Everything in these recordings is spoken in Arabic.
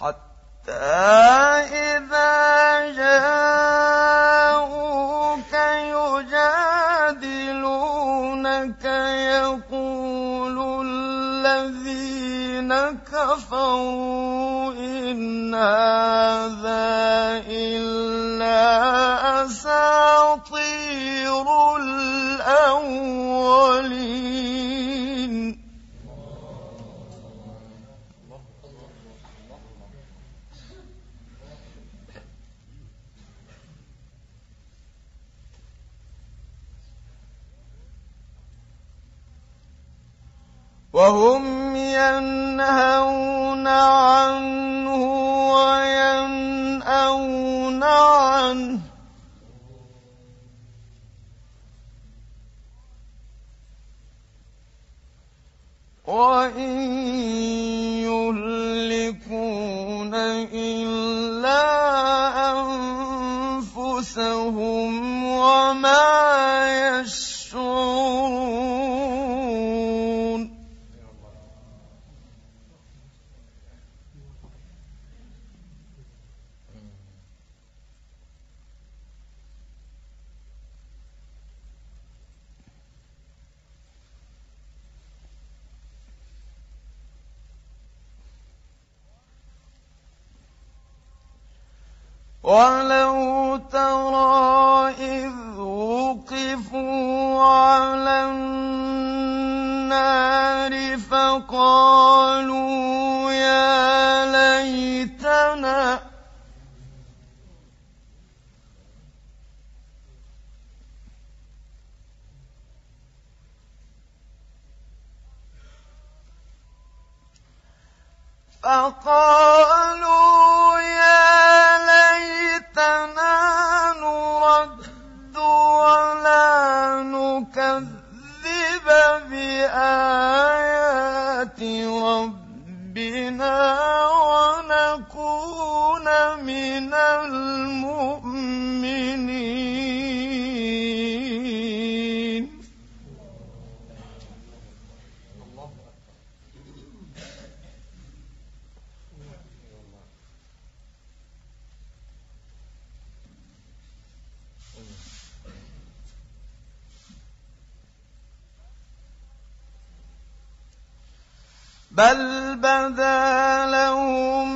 حتى إذا جاءوك يجادلونك يقول الذين كفروا إن هذا إلا وهم ينهون عنه وينأون عنه. وإن ولو ترى إذ وقفوا على النار فقالوا يا ليتنا فقالوا ربنا بل بدا لهم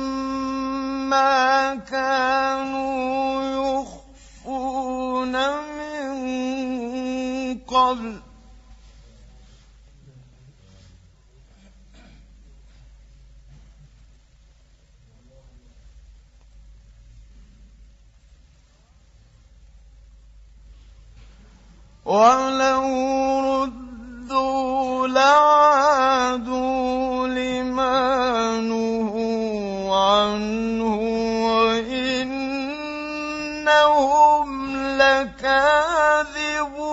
ما كانوا يخفون من قبل ولو ردوا عنه وإنهم لكاذبون.